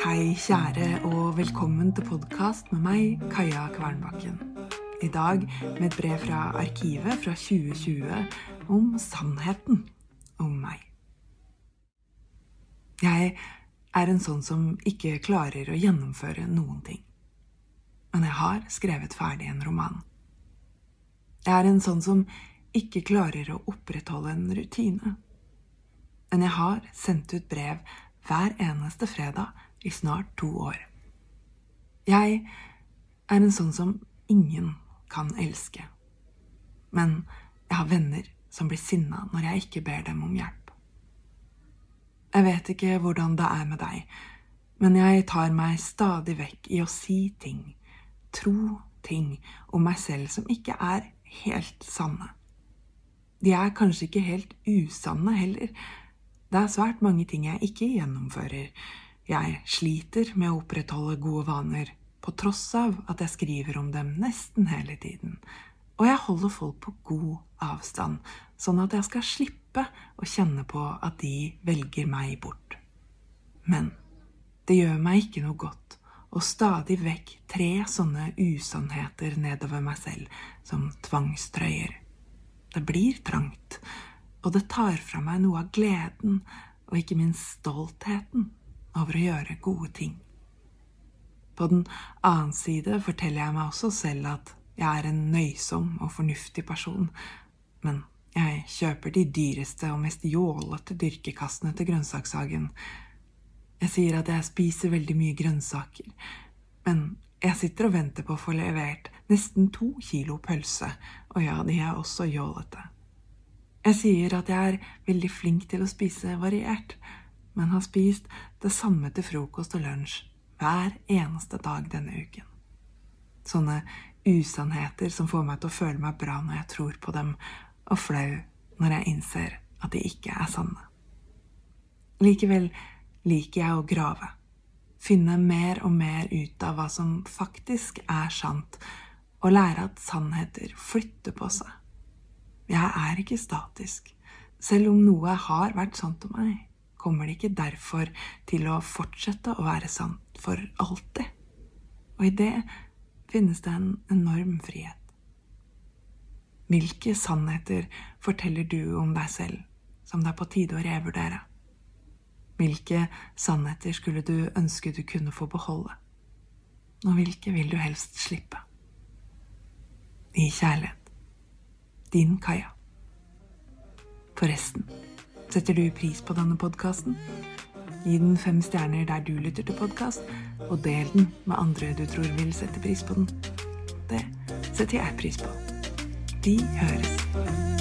Hei, kjære, og velkommen til podkast med meg, Kaja Kvernbakken. I dag med et brev fra Arkivet fra 2020 om sannheten om meg. Jeg er en sånn som ikke klarer å gjennomføre noen ting. Men jeg har skrevet ferdig en roman. Jeg er en sånn som ikke klarer å opprettholde en rutine. Men jeg har sendt ut brev hver eneste fredag i snart to år. Jeg er en sånn som ingen kan elske. Men jeg har venner som blir sinna når jeg ikke ber dem om hjelp. Jeg vet ikke hvordan det er med deg, men jeg tar meg stadig vekk i å si ting, tro ting om meg selv som ikke er helt sanne. De er kanskje ikke helt usanne heller. Det er svært mange ting jeg ikke gjennomfører. Jeg sliter med å opprettholde gode vaner, på tross av at jeg skriver om dem nesten hele tiden. Og jeg holder folk på god avstand, sånn at jeg skal slippe å kjenne på at de velger meg bort. Men det gjør meg ikke noe godt å stadig vekk tre sånne usannheter nedover meg selv som tvangstrøyer. Det blir trangt, og det tar fra meg noe av gleden og ikke minst stoltheten over å gjøre gode ting. På den annen side forteller jeg meg også selv at jeg er en nøysom og fornuftig person, men jeg kjøper de dyreste og mest jålete dyrkekassene til grønnsakshagen. Jeg sier at jeg spiser veldig mye grønnsaker, men jeg sitter og venter på å få levert nesten to kilo pølse, og ja, de er også jålete. Jeg sier at jeg er veldig flink til å spise variert, men har spist det samme til frokost og lunsj hver eneste dag denne uken. Sånne usannheter som får meg til å føle meg bra når jeg tror på dem, og flau når jeg innser at de ikke er sanne. Likevel liker jeg å grave, finne mer og mer ut av hva som faktisk er sant, og lære at sannheter flytter på seg. Jeg er ikke statisk. Selv om noe har vært sant om meg, kommer det ikke derfor til å fortsette å være sant for alltid. Og i det finnes det en enorm frihet. Hvilke sannheter forteller du om deg selv som det er på tide å revurdere? Hvilke sannheter skulle du ønske du kunne få beholde? Og hvilke vil du helst slippe? I kjærlighet. Din Kaja. Forresten, setter du pris på denne podkasten? Gi den fem stjerner der du lytter til podkast, og del den med andre du tror vil sette pris på den. Det setter jeg pris på. Vi høres.